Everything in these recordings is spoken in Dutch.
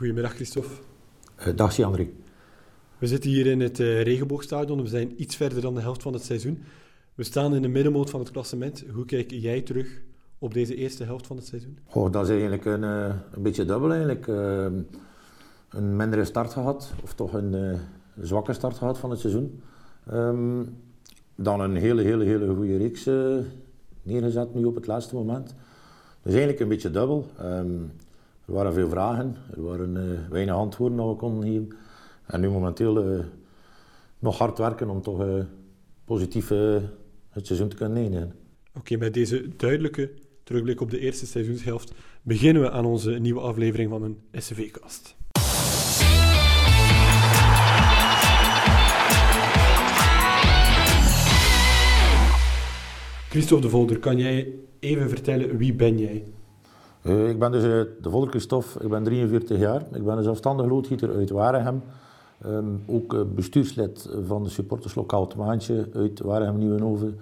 Goedemiddag, Christophe. Uh, dag, André. We zitten hier in het uh, Regenboogstadion. We zijn iets verder dan de helft van het seizoen. We staan in de middenmoot van het klassement. Hoe kijk jij terug op deze eerste helft van het seizoen? Goh, dat is eigenlijk een, uh, een beetje dubbel. Eigenlijk. een mindere start gehad, of toch een zwakke start gehad van het seizoen. Um, dan een hele, hele, hele goede reeks neergezet nu op het laatste moment. Dus eigenlijk een beetje dubbel. Um, er waren veel vragen, er waren uh, weinig antwoorden dat we konden geven. En nu momenteel uh, nog hard werken om toch uh, positief het seizoen te kunnen nemen. Oké, met deze duidelijke terugblik op de eerste seizoenshelft beginnen we aan onze nieuwe aflevering van een SCV-kast. Christophe de Volder, kan jij even vertellen wie ben jij? Uh, ik ben dus de Volder Christophe, ik ben 43 jaar. Ik ben een zelfstandig loodgieter uit Waregem. Um, ook uh, bestuurslid van de supporterslokaal Maantje uit Waregem Nieuwenhoven.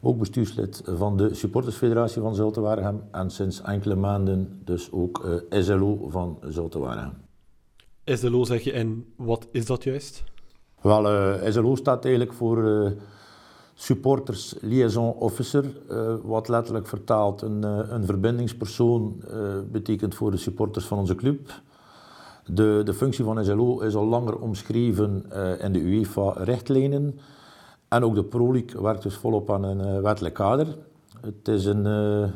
Ook bestuurslid van de supportersfederatie van Zulte Waregem. En sinds enkele maanden dus ook SLO van Zulte Waregem. SLO zeg je, en wat is dat juist? Wel, SLO staat eigenlijk voor supporters liaison officer, uh, wat letterlijk vertaald een, uh, een verbindingspersoon uh, betekent voor de supporters van onze club. De, de functie van SLO is al langer omschreven in de UEFA-richtlijnen. En ook de Pro werkt dus volop aan een wettelijk kader. Het is een,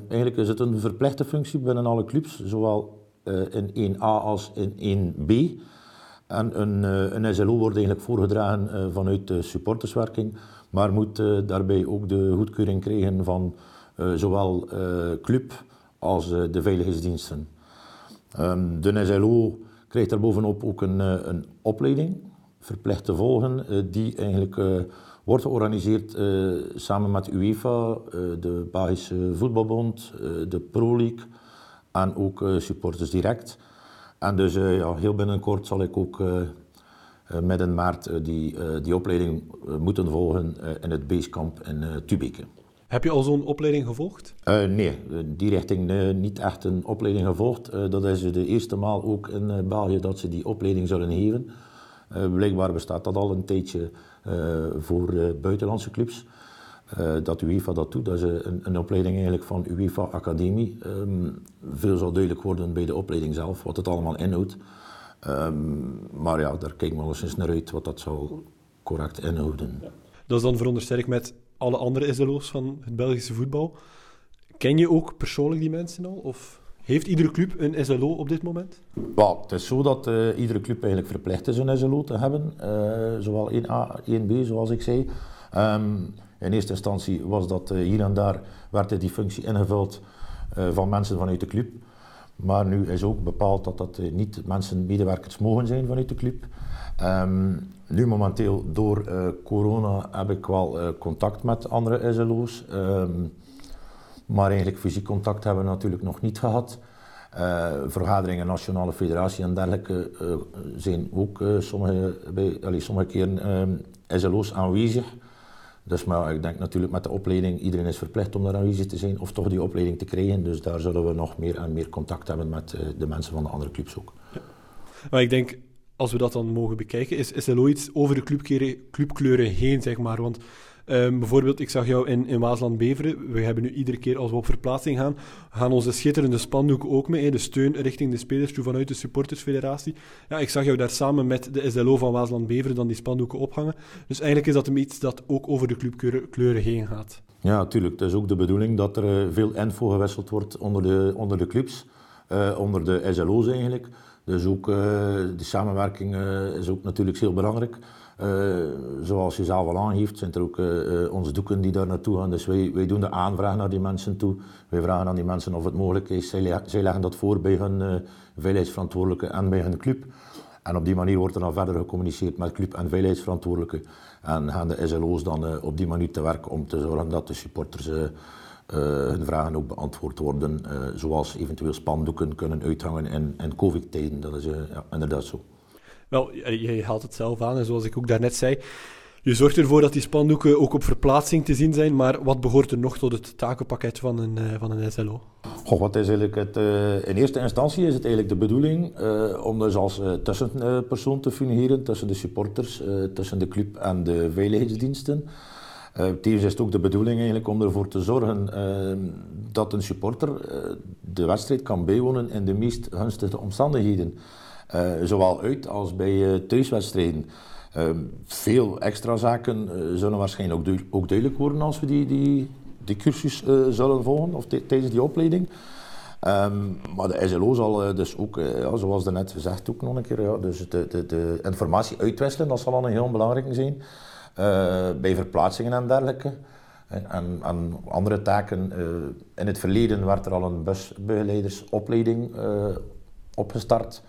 eigenlijk is het een verplichte functie binnen alle clubs, zowel in 1A als in 1B. En een, een SLO wordt eigenlijk voorgedragen vanuit de supporterswerking maar moet uh, daarbij ook de goedkeuring krijgen van uh, zowel uh, club als de veiligheidsdiensten. Um, de NSLO krijgt daarbovenop ook een, een opleiding, verplicht te volgen, die eigenlijk wordt georganiseerd samen met UEFA, de Belgische Voetbalbond, de Pro League en ook Supporters Direct. En dus ja, heel binnenkort zal ik ook uh, midden maart uh, die, uh, die opleiding moeten volgen in het Basecamp in Tubeke. Heb je al zo'n opleiding gevolgd? nee, die richting niet echt een opleiding gevolgd. dat is de eerste maal ook in België dat ze die opleiding zullen geven. blijkbaar bestaat dat al een tijdje voor buitenlandse clubs. dat UEFA dat doet, dat is een, een opleiding eigenlijk van UEFA Academie. Um, veel zal duidelijk worden bij de opleiding zelf, wat het allemaal inhoudt. Um, maar ja, daar kijken we wel eens naar uit wat dat zal correct inhouden. Ja. Dat is dan veronderstel ik met alle andere SLO's van het Belgische voetbal. Ken je ook persoonlijk die mensen al? Of heeft iedere club een SLO op dit moment? Well, het is zo dat uh, iedere club eigenlijk verplicht is een SLO te hebben. Uh, zowel 1A, 1B, zoals ik zei. Um, in eerste instantie was dat uh, hier en daar werd die functie ingevuld van mensen vanuit de club. Maar nu is ook bepaald dat dat eh, niet mensen, medewerkers mogen zijn vanuit de club. Um, nu momenteel door uh, corona heb ik wel uh, contact met andere SLO's. Ehm, maar eigenlijk fysiek contact hebben we natuurlijk nog niet gehad. Vergaderingen, nationale federatie en dergelijke zijn ook sommige, bij, sommige keren um, SLO's aanwezig. Dus maar ik denk natuurlijk met de opleiding, iedereen is verplicht om daar aanwezig te zijn of toch die opleiding te krijgen. Dus daar zullen we nog meer en meer contact hebben met uh, de mensen van de andere clubs ook. Maar ik denk, als we dat dan mogen bekijken, is, is er ooit over de clubkleuren heen, zeg maar. Want Um, bijvoorbeeld, ik zag jou in, in Waasland-Beveren. We hebben nu iedere keer als we op verplaatsing gaan, gaan onze schitterende spandoeken ook mee. De steun richting de spelers toe vanuit de supportersfederatie. Ja, ik zag jou daar samen met de SLO van Waasland-Beveren dan die spandoeken ophangen. Dus eigenlijk is dat iets dat ook over de clubkleuren heen gaat. Ja, natuurlijk. Het is ook de bedoeling dat er eh, veel info gewisseld wordt onder de, onder de clubs. Uh, onder de SLO's eigenlijk. Dus ook uh, de samenwerking is ook natuurlijk heel belangrijk. Uh, zoals je zelf al aangeeft, zijn er ook uh, onze doeken die daar naartoe gaan. Dus wij, wij doen de aanvraag naar die mensen toe. Wij vragen aan die mensen of het mogelijk is. Zij, leggen dat voor bij hun veiligheidsverantwoordelijke en bij hun club. En op die manier wordt er dan verder gecommuniceerd met club en veiligheidsverantwoordelijke. En gaan de SLO's dan op die manier te werk om te zorgen dat de supporters hun vragen ook beantwoord worden. zoals eventueel spandoeken kunnen uithangen in, in COVID-tijden. Dat is ja, inderdaad zo. Wel, je haalt het zelf aan en zoals ik ook daarnet zei, Je zorgt ervoor dat die spandoeken ook op verplaatsing te zien zijn, maar wat behoort er nog tot het takenpakket van een, van een SLO? Goh, wat is eigenlijk het, in eerste instantie is het eigenlijk de bedoeling om dus als tussenpersoon te fungeren tussen de supporters, tussen de club en de veiligheidsdiensten. Tevens is het ook de bedoeling eigenlijk om ervoor te zorgen uh, dat een supporter de wedstrijd kan bijwonen in de meest gunstige omstandigheden. Zowel uit als bij thuiswedstrijden. veel extra zaken zullen waarschijnlijk ook, ook, duidelijk worden als we die, die, cursus zullen volgen of tijdens die opleiding. Um, maar de SLO zal dus ook, ja, zoals net gezegd, ook nog een keer, ja, dus de, de, de informatie uitwisselen, dat zal al een heel belangrijk zijn. Eh, bij verplaatsingen en dergelijke. En, en andere taken. Eh, in het verleden werd er al een busbegeleidersopleiding opgestart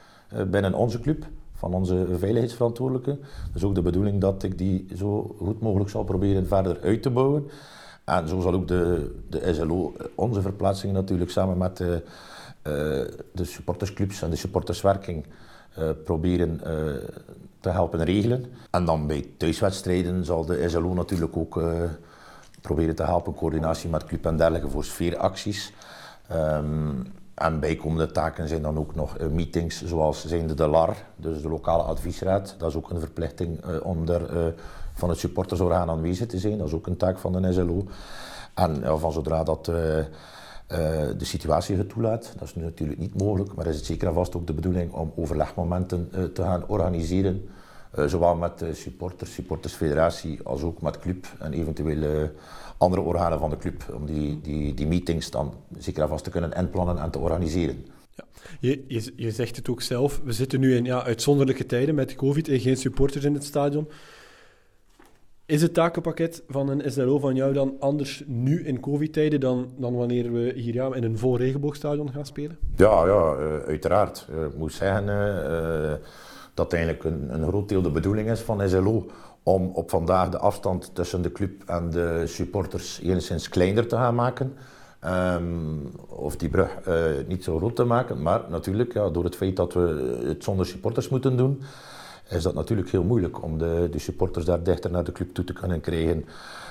binnen onze club, van onze veiligheidsverantwoordelijke. Dus ook de bedoeling dat ik die zo goed mogelijk zal proberen verder uit te bouwen. En zo zal ook de, de SLO onze verplaatsing natuurlijk samen met de, de supportersclubs en de supporterswerking proberen te helpen regelen. En dan bij thuiswedstrijden zal de SLO natuurlijk ook proberen te helpen, coördinatie met club en dergelijke voor sfeeracties. Um, en bijkomende taken zijn dan ook nog uh, meetings zoals zijn de LAR, dus de lokale adviesraad. Dat is ook een verplichting uh, om er van het supportersorgaan aanwezig te zijn. Dat is ook een taak van de SLO. En van zodra dat de situatie het toelaat. Dat is nu natuurlijk niet mogelijk, maar is het zeker en vast ook de bedoeling om overlegmomenten te gaan organiseren. Uh, zowel met de supporters, supportersfederatie, als ook met club en eventueel andere organen van de club. Om die, die, die meetings dan zeker en vast te kunnen inplannen en te organiseren. Ja. Je, je, je zegt het ook zelf, we zitten nu in ja, uitzonderlijke tijden met COVID en geen supporters in het stadion. Is het takenpakket van een SLO van jou dan anders nu in COVID-tijden dan, dan wanneer we hier ja, in een vol regenboogstadion gaan spelen? Ja, ja uh, uiteraard. Uh, ik moet zeggen uh, dat eigenlijk een, een groot deel de bedoeling is van SLO om op vandaag de afstand tussen de club en de supporters enigszins kleiner te gaan maken. Um, of die brug niet zo groot te maken. Maar natuurlijk, ja, door het feit dat we het zonder supporters moeten doen, is dat natuurlijk heel moeilijk om de, de supporters daar dichter naar de club toe te kunnen krijgen.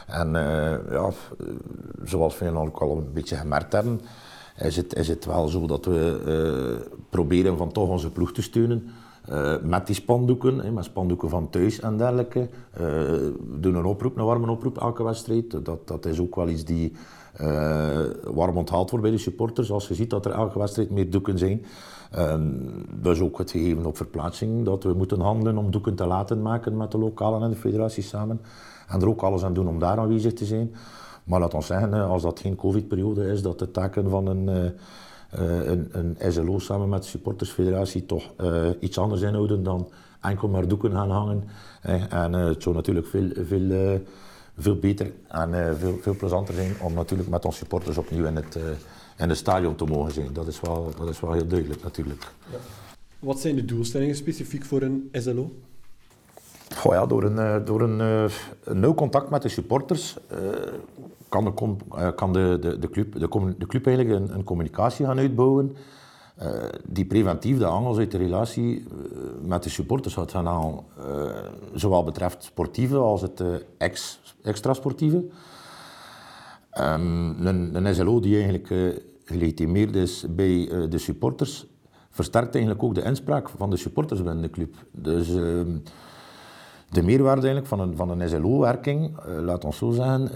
En uh, ja, zoals we ook al een beetje gemerkt hebben, is het, is het wel zo dat we uh, proberen van toch onze ploeg te steunen. Uh, met die spandoeken, met spandoeken van thuis en dergelijke. we doen een oproep, een warme oproep elke wedstrijd. Dat, dat is ook wel iets die warm onthaald wordt bij de supporters. Als je ziet dat er elke wedstrijd meer doeken zijn. Um, dus ook het gegeven op verplaatsing dat we moeten handelen om doeken te laten maken met de lokale en de federatie samen. En er ook alles aan doen om daar aanwezig te zijn. Maar laat ons zeggen, als dat geen covid-periode is, dat de taken van een, een, een, SLO samen met de supportersfederatie toch uh, iets anders inhouden dan enkel maar doeken gaan hangen. En uh, het zou natuurlijk veel, veel, veel beter en veel, veel plezanter zijn om natuurlijk met onze supporters opnieuw in het en het stadion te mogen zijn. Dat is wel, dat is wel heel duidelijk natuurlijk. Ja. Wat zijn de doelstellingen specifiek voor een SLO? Door een, eh, door nauw contact met de supporters uh, kan, de, kan de, de, de, club, de, club eigenlijk een, een communicatie gaan uitbouwen die preventief de angels uit de relatie met de supporters gaat gaan zowel betreft sportieve als het ex, extra sportieve. Um, een, een, SLO die eigenlijk gelegitimeerd is bij de supporters, versterkt eigenlijk ook de inspraak van de supporters binnen de club. Dus uh, de meerwaarde eigenlijk van een, van een SLO-werking, eh, laat ons zo zeggen,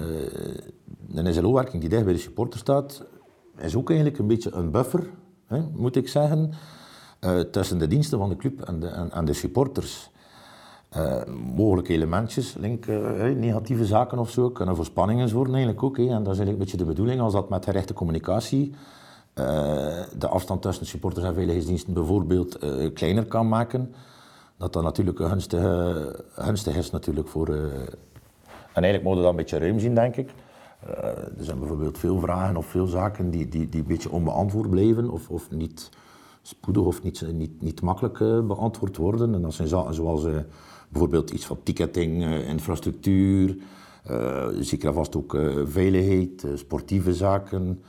een SLO-werking die dicht bij de supporters staat, is ook eigenlijk een beetje een buffer, hè, moet ik zeggen, tussen de diensten van de club en de, en, de supporters. Uh, mogelijke elementjes, link, uh, negatieve zaken of zo, kunnen voor spanningen zorgen eigenlijk ook. En dat is eigenlijk een beetje de bedoeling, als dat met gerechte communicatie uh, de afstand tussen supporters en veiligheidsdiensten bijvoorbeeld kleiner kan maken, dat dat natuurlijk een gunstige, gunstig is natuurlijk voor... en eigenlijk moeten we dat een beetje ruim zien, denk ik. er zijn bijvoorbeeld veel vragen of veel zaken die, die, die een beetje onbeantwoord blijven of, of niet spoedig of niet, niet, niet makkelijk beantwoord worden. En dat zijn zaken zoals bijvoorbeeld iets van ticketing, eh, infrastructuur, uh, zeker vast ook uh, veiligheid, sportieve zaken,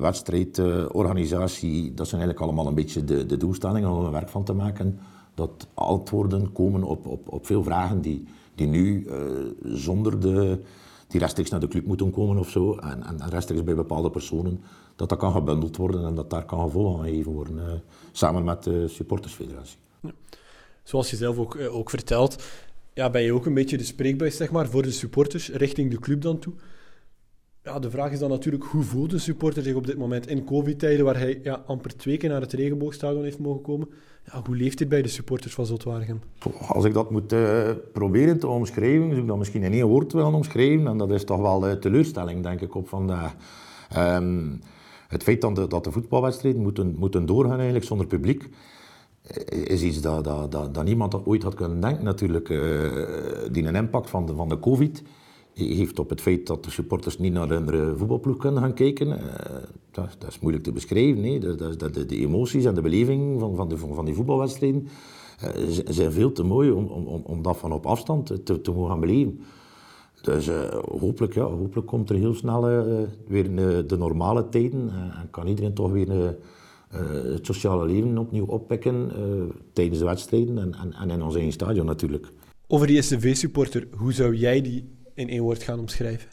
wedstrijdorganisatie. dat zijn eigenlijk allemaal een beetje de, de doelstellingen om er werk van te maken. Dat antwoorden komen op, op, op veel vragen die, die nu zonder de, die rechtstreeks naar de club moeten komen of zo, en, en, rechtstreeks bij bepaalde personen, dat dat kan gebundeld worden en dat daar kan gevolg aan gegeven worden, samen met de supportersfederatie. Ja. Zoals je zelf ook, ook vertelt, ja, ben je ook een beetje de spreekbuis zeg maar, voor de supporters richting de club dan toe. Ja, de vraag is dan natuurlijk, hoe voelt de supporter zich op dit moment in covid-tijden, waar hij ja, amper twee keer naar het regenboogstadion heeft mogen komen? Ja, hoe leeft dit bij de supporters van Zotwaregem? Als ik dat moet uh, proberen te omschrijven, zou ik dat misschien in één woord willen omschrijven. En dat is toch wel de teleurstelling, denk ik, op vandaag. Um, het feit dat de, dat de voetbalwedstrijden moeten, moeten doorgaan eigenlijk zonder publiek, eh, is iets dat, dat, dat, niemand ooit had kunnen denken natuurlijk. Uh, die een impact van de, van de covid heeft op het feit dat de supporters niet naar een voetbalploeg kunnen gaan kijken. Uh, dat, dat, is moeilijk te beschrijven. Dat, dat, de, emoties en de beleving van, van, de, van die voetbalwedstrijden uh, zijn veel te mooi om, om, om dat van op afstand te, te mogen beleven. Dus hopelijk, ja, hopelijk komt er heel snel weer de normale tijden en kan iedereen toch weer het sociale leven opnieuw oppikken tijdens de wedstrijden en, en, en in ons eigen stadion natuurlijk. Over die SV-supporter, hoe zou jij die in één woord gaan omschrijven?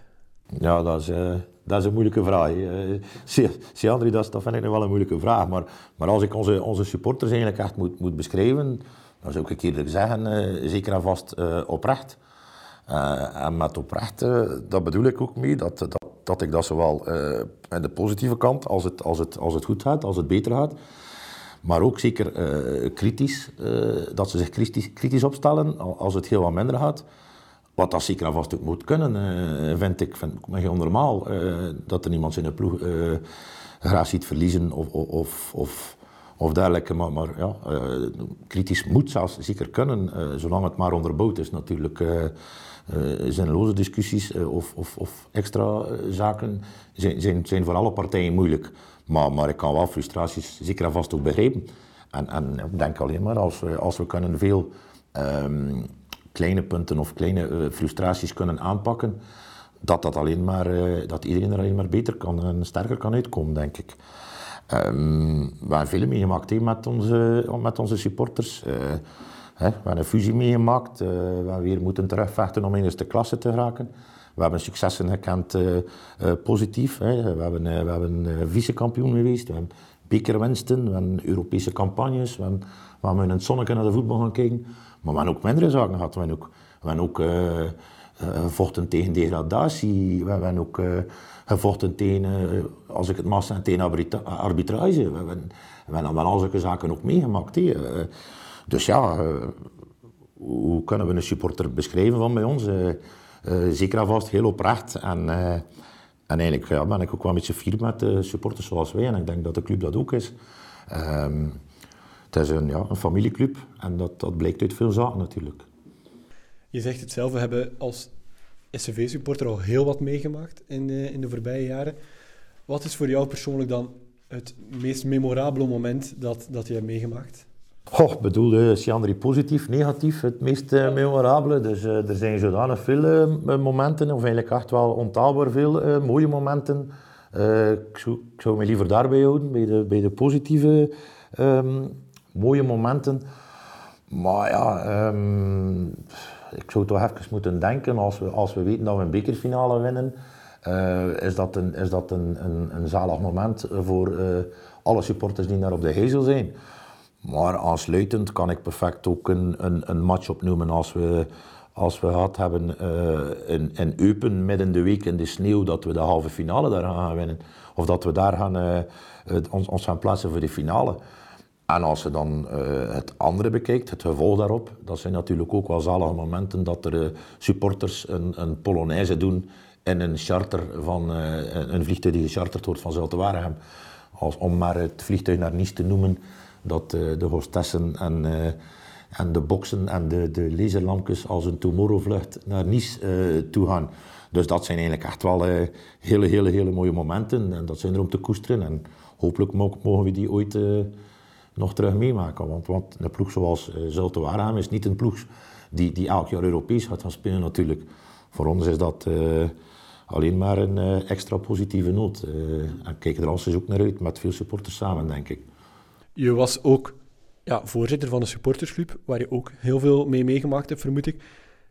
Ja, dat is, uh, dat is een moeilijke vraag. Uh, dat, dat vind ik nog wel een moeilijke vraag. Maar, maar als ik onze, onze supporters eigenlijk echt moet, moet beschrijven, dan zou ik eerlijk zeggen, uh, zeker en vast oprecht. en met oprecht, dat bedoel ik ook mee, dat, dat, dat ik dat zowel aan de positieve kant, als het, als, het, als het goed gaat, als het beter gaat, maar ook zeker kritisch, dat ze zich kritisch, kritisch opstellen als het heel wat minder gaat. Wat dat zeker en vast ook moet kunnen, uh, vind ik. Vind ik heel normaal uh, dat er niemand zijn ploeg uh, graag ziet verliezen of, of, of, of dergelijke. Maar, maar ja, kritisch moet zelfs zeker kunnen, zolang het maar onderbouwd is natuurlijk. zinloze discussies of, of, of extra zaken zijn, zijn, zijn voor alle partijen moeilijk. Maar, maar ik kan wel frustraties zeker en vast ook begrijpen. En, en ik denk alleen maar als we, als we kunnen veel um, kleine punten of kleine uh, frustraties kunnen aanpakken, dat, dat, alleen maar, uh, dat iedereen er alleen maar beter kan en sterker kan uitkomen, denk ik. Um, we hebben veel meegemaakt met, onze, met onze supporters. Hè, we hebben een fusie meegemaakt. we hebben weer moeten terugvechten om in de klasse te raken. We hebben successen gekend positief. We hebben, we hebben vice-kampioen geweest. We hebben bekerwinsten. We hebben Europese campagnes. We hebben, we hebben in het zonnetje naar de voetbal gaan kijken. Maar we hebben ook mindere zaken gehad. We hebben ook, we ook uh, gevochten tegen degradatie. We hebben ook uh, gevochten tegen, als ik het mag zeggen, tegen arbitrage. We hebben, we hebben al zulke zaken ook meegemaakt. Dus ja, hoe kunnen we een supporter beschrijven van bij ons? zeker alvast heel oprecht. En, en eigenlijk ben ik ook wel een beetje fier met supporters zoals wij. En ik denk dat de club dat ook is. Um, het is een, ja, een familieclub en dat, dat blijkt uit veel zaken natuurlijk. Je zegt het zelf, we hebben als SCV-supporter al heel wat meegemaakt in de, in de voorbije jaren. Wat is voor jou persoonlijk dan het meest memorabele moment dat, dat je hebt meegemaakt? Goh, bedoel, Sjandri positief, negatief, het meest uh, memorabele. Dus uh, er zijn zodanig veel uh, momenten, of eigenlijk echt wel ontaalbaar veel mooie momenten. ik, zou, ik zou me liever daarbij houden, bij de, bij de positieve um, mooie momenten. Maar ja, um, ik zou toch even moeten denken, als we, als we weten dat we een bekerfinale winnen, uh, is dat, een, is dat een, een, een zalig moment voor uh, alle supporters die daar op de hezel zijn. Maar aansluitend kan ik perfect ook een, een, een match opnoemen als we, als we gehad hebben uh, in, in Eupen midden de week in de sneeuw, dat we de halve finale daar gaan winnen. Of dat we daar gaan, ons, ons gaan plaatsen voor de finale. En als je dan uh, het andere bekijkt, het gevolg daarop, dat zijn natuurlijk ook wel zalige momenten dat er uh, supporters een, een polonaise doen in een charter van uh, een vliegtuig die gecharterd wordt van Zulte Als, om maar het vliegtuig naar Nice te noemen, dat de hostessen en, en de boksen en de, de laserlampjes als een Tomorrow-vlucht naar Nice toe gaan. Dus dat zijn eigenlijk echt wel hele, hele, hele mooie momenten en dat zijn er om te koesteren. En hopelijk mogen we die ooit nog terug meemaken. Want, want een ploeg zoals uh, Zulte Waregem is niet een ploeg die, die elk jaar Europees gaat gaan spelen natuurlijk. Voor ons is dat uh, alleen maar een uh, extra positieve noot. en kijken er al ook naar uit met veel supporters samen, denk ik. Je was ook ja, voorzitter van een supportersclub, waar je ook heel veel mee meegemaakt hebt, vermoed ik.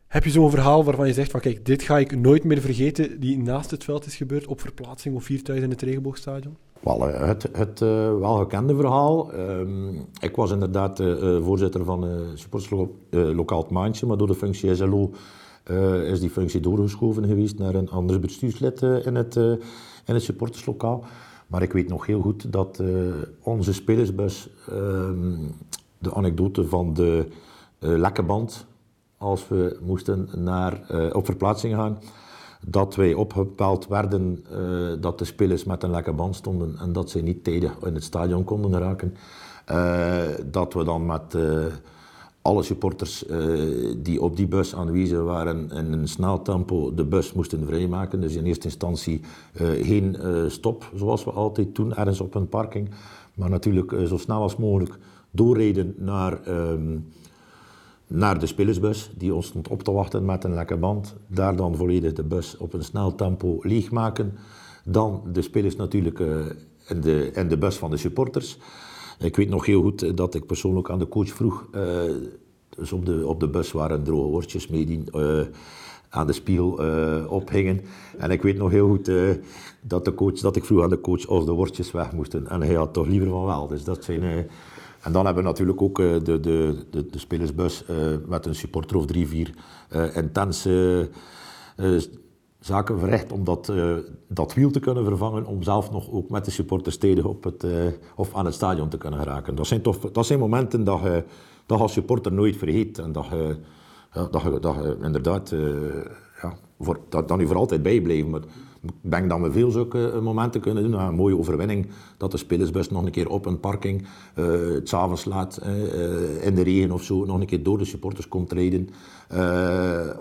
Heb je zo'n verhaal waarvan je zegt van kijk, dit ga ik nooit meer vergeten, die naast het veld is gebeurd op verplaatsing of 4000 in het regenboogstadion? Wel, eh, het, het uh, wel gekende verhaal. Uh, ik was inderdaad uh, voorzitter van uh, Supporters Lokaal Maandje, maar door de functie SLO is die functie doorgeschoven geweest naar een ander bestuurslid in, het, in het supporterslokaal. Maar ik weet nog heel goed dat onze spelersbus ehm, de anekdote van de lekkeband als we moesten naar, op verplaatsing gaan, dat wij opgepaald werden uh, dat de spelers met een lekke band stonden en dat ze niet tijdig in het stadion konden raken. Uh, dat we dan met alle supporters die op die bus aanwezig waren in een snel tempo de bus moesten vrijmaken. Dus in eerste instantie geen stop, zoals we altijd doen, ergens op een parking. Maar natuurlijk zo snel als mogelijk doorrijden naar... Ehm, naar de spelersbus, die ons stond op te wachten met een lekke band. Daar dan volledig de bus op een snel tempo leegmaken. Dan de spelers natuurlijk uh, in, de, in de bus van de supporters. Ik weet nog heel goed dat ik persoonlijk aan de coach vroeg. Uh, dus op de, op de bus waren droge worstjes mee die uh, aan de spiegel ophingen. En ik weet nog heel goed dat, de coach, dat ik vroeg aan de coach of de worstjes weg moesten. En hij had toch liever van wel. Dus dat zijn en dan hebben we natuurlijk ook eh, de, de, de, de spelersbus eh, met een supporter of drie, vier eh, intense zaken verricht om dat, dat wiel te kunnen vervangen, om zelf nog ook met de supporters stedig op het, of aan het stadion te kunnen geraken. Dat zijn, toch, dat zijn momenten dat je, dat als supporter nooit vergeet en dat je, dat je, dat je inderdaad ja, voor, dat, dat nu voor altijd bijblijven. Maar ik denk dat we veel zulke eh, momenten kunnen doen. Een mooie overwinning dat de spelersbus nog een keer op een parking uh, het s'avonds laat uh, in de regen of zo nog een keer door de supporters komt rijden.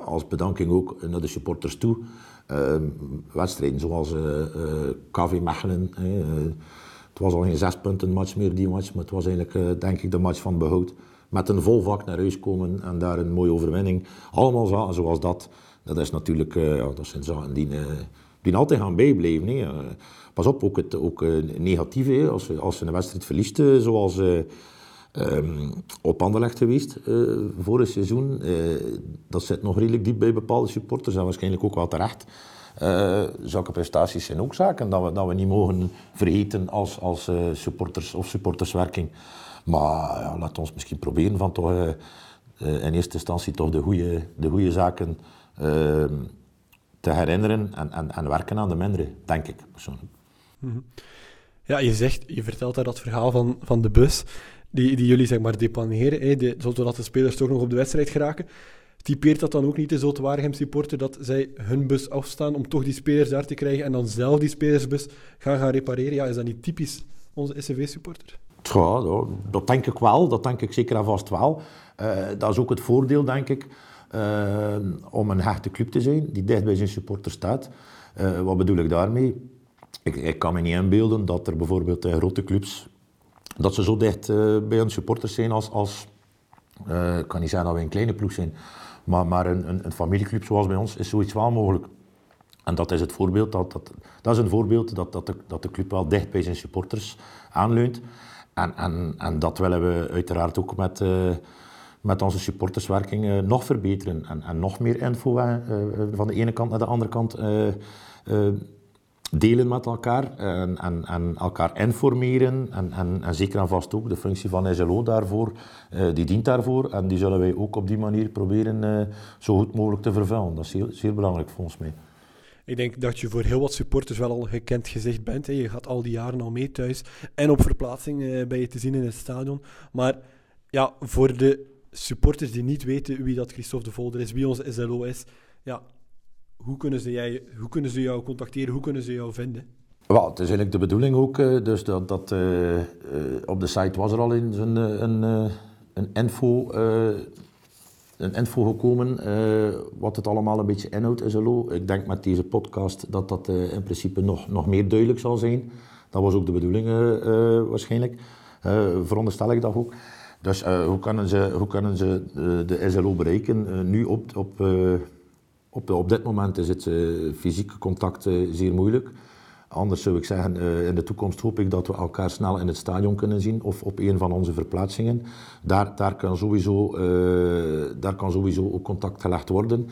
Als bedanking ook naar de supporters toe. wedstrijden zoals KV Mechelen. het was al geen zes punten match meer die match, maar het was eigenlijk denk ik de match van behoud. Met een vol vak naar huis komen en daar een mooie overwinning. Allemaal zoals dat. Dat is natuurlijk, ja, dat zijn zaken die die altijd gaan bijblijven. Hè. Pas op, ook het ook, uh, negatieve. Als, als je een wedstrijd verliest, uh, zoals uh, um, op Anderlecht geweest vorig seizoen. dat zit nog redelijk diep bij bepaalde supporters en waarschijnlijk ook wel terecht. zulke prestaties zijn ook zaken dat we, dat we niet mogen vergeten als, als supporters of supporterswerking. Maar ja, laat ons misschien proberen van toch in eerste instantie toch de goede, de goede zaken ehm, te herinneren en, en, en werken aan de mindere, denk ik persoonlijk. Mhm. Ja, je zegt, je vertelt daar dat verhaal van, van de bus, die, die jullie zeg maar depaneren, hè, de, zodat de spelers toch nog op de wedstrijd geraken. Typeert dat dan ook niet de Waregem supporter dat zij hun bus afstaan om toch die spelers daar te krijgen en dan zelf die spelersbus gaan gaan repareren? Ja, is dat niet typisch onze SCV-supporter? Ja, dat denk ik wel. Dat denk ik zeker en vast wel. Uh, dat is ook het voordeel, denk ik, uh, om een hechte club te zijn die dicht bij zijn supporter staat. Uh, wat bedoel ik daarmee? Ik, ik, kan me niet inbeelden dat er bijvoorbeeld uh, grote clubs dat ze zo dicht bij hun supporters zijn als, als ik kan niet zeggen dat wij een kleine ploeg zijn, maar, maar een, een, een, familieclub zoals bij ons is zoiets wel mogelijk. En dat is het voorbeeld, dat, dat, dat is een voorbeeld dat, dat, de, dat de club wel dicht bij zijn supporters aanleunt. En, en, en dat willen we uiteraard ook met, met onze supporterswerking uh, nog verbeteren en, en, nog meer info uh, van de ene kant naar de andere kant delen met elkaar en, en, en, elkaar informeren en, en, zeker en vast ook de functie van SLO daarvoor, die dient daarvoor en die zullen wij ook op die manier proberen zo goed mogelijk te vervullen. Dat is zeer, zeer belangrijk volgens mij. Ik denk dat je voor heel wat supporters wel al gekend gezicht bent. Hè. Je gaat al die jaren al mee thuis en op verplaatsing uh, bij je te zien in het stadion. Maar ja, voor de supporters die niet weten wie dat Christophe de Volder is, wie onze SLO is, ja, hoe kunnen ze, jij, hoe kunnen ze jou contacteren, hoe kunnen ze jou vinden? Het is eigenlijk de bedoeling ook, eh, dus dat, dat uh, op de site was er al eens een, een, een, info, een info gekomen, wat het allemaal een beetje inhoudt, SLO. Ik denk met deze podcast dat dat in principe nog, nog meer duidelijk zal zijn. Dat was ook de bedoeling waarschijnlijk, veronderstel ik dat ook. Dus uh, hoe kunnen ze, hoe kunnen ze uh, de SLO bereiken? Uh, nu op, op, op, op dit moment is het fysieke contact zeer moeilijk. Anders zou ik zeggen, in de toekomst hoop ik dat we elkaar snel in het stadion kunnen zien of op een van onze verplaatsingen. Daar, daar, kan, sowieso, daar kan sowieso ook contact gelegd worden.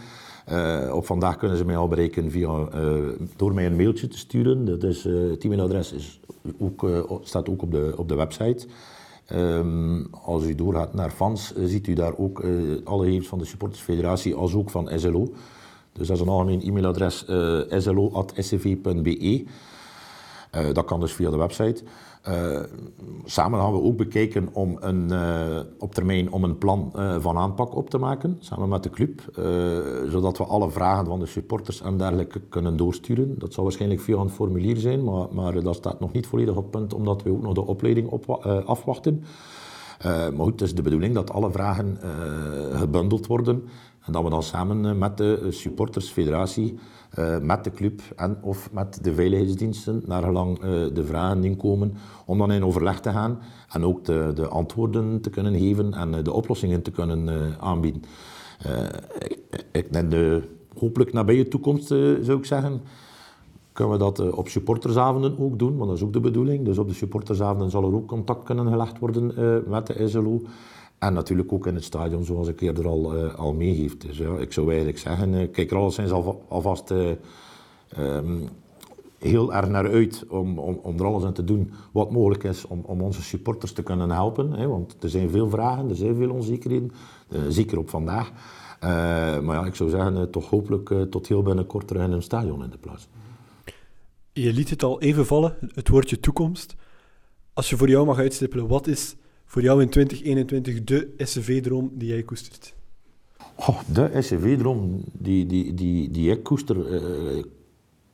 Op vandaag kunnen ze mij al bereiken via, door mij een mailtje te sturen. Dat is, het e-mailadres is ook, staat ook op de, op de website. Um, als u doorgaat naar fans, ziet u daar ook alle gegevens van de supportersfederatie als ook van SLO. Dus dat is een algemeen e-mailadres slo.scv.be. dat kan dus via de website. Uh, samen gaan we ook bekijken om een, uh, op termijn om een plan uh, van aanpak op te maken, samen met de club, zodat we alle vragen van de supporters en dergelijke kunnen doorsturen. Dat zal waarschijnlijk via een formulier zijn, maar, maar dat staat nog niet volledig op punt, omdat we ook nog de opleiding op, afwachten. maar goed, het is de bedoeling dat alle vragen gebundeld worden en dat we dan samen met de supportersfederatie uh, met de club en of met de veiligheidsdiensten, naar gelang uh, de vragen inkomen, om dan in overleg te gaan en ook de, de antwoorden te kunnen geven en uh, de oplossingen te kunnen aanbieden. in de hopelijk nabije toekomst zou ik zeggen, kunnen we dat op supportersavonden ook doen, want dat is ook de bedoeling. Dus op de supportersavonden zal er ook contact kunnen gelegd worden met de SLO. En natuurlijk ook in het stadion, zoals ik eerder al, uh, al meegeef. Dus ja, ik zou eigenlijk zeggen, uh, kijk er alleszins al, alvast uh, um, heel erg naar uit om, om, om er alles aan te doen wat mogelijk is om, om onze supporters te kunnen helpen. Hè, want er zijn veel vragen, er zijn veel onzekerheden, zeker op vandaag. maar ja, ik zou zeggen, toch hopelijk tot heel binnenkort terug in een stadion in de plaats. Je liet het al even vallen, het woordje toekomst. Als je voor jou mag uitstippelen, wat is voor jou in 2021 de SCV-droom die jij koestert? Oh, de SCV-droom die, die, die, die ik koester. Uh, ik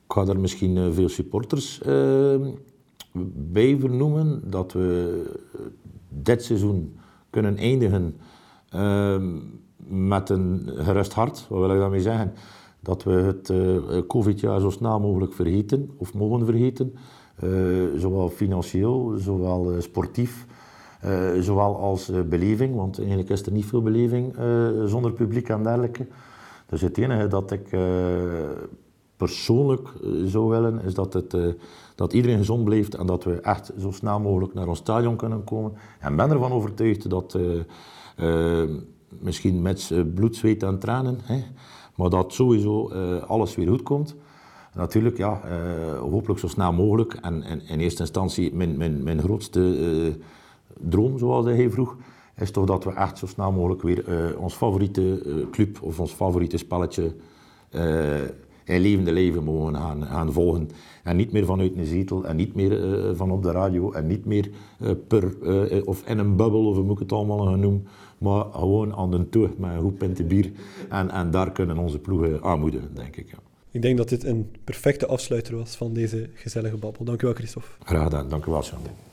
ga er misschien uh, veel supporters uh, bij vernoemen. Dat we dit seizoen kunnen eindigen met een gerust hart. Wat wil ik daarmee zeggen? Dat we het COVID-jaar zo snel mogelijk vergeten, of mogen vergeten. zowel financieel, zowel sportief. Uh, zowel als uh, beleving, want eigenlijk is er niet veel beleving uh, zonder publiek en dergelijke. Dus het enige dat ik persoonlijk zou willen, is dat, het, dat iedereen gezond blijft en dat we echt zo snel mogelijk naar ons stadion kunnen komen. En ben ervan overtuigd dat, misschien met bloed, zweet en tranen, hè, maar dat sowieso alles weer goed komt. Natuurlijk, ja, hopelijk zo snel mogelijk. En, en in eerste instantie mijn, mijn, mijn grootste droom, zoals hij vroeg, is toch dat we echt zo snel mogelijk weer uh, ons favoriete uh, club of ons favoriete spelletje uh, in levende leven mogen gaan, gaan, volgen. En niet meer vanuit een zetel en niet meer van op de radio en niet meer per of in een bubbel of hoe moet ik het allemaal gaan noemen. Maar gewoon aan de toer met een goed bier. En, en daar kunnen onze ploegen aanmoedigen, denk ik. Ja. Ik denk dat dit een perfecte afsluiter was van deze gezellige babbel. Dank u wel, Christophe. Graag gedaan. Dank u wel, Jean.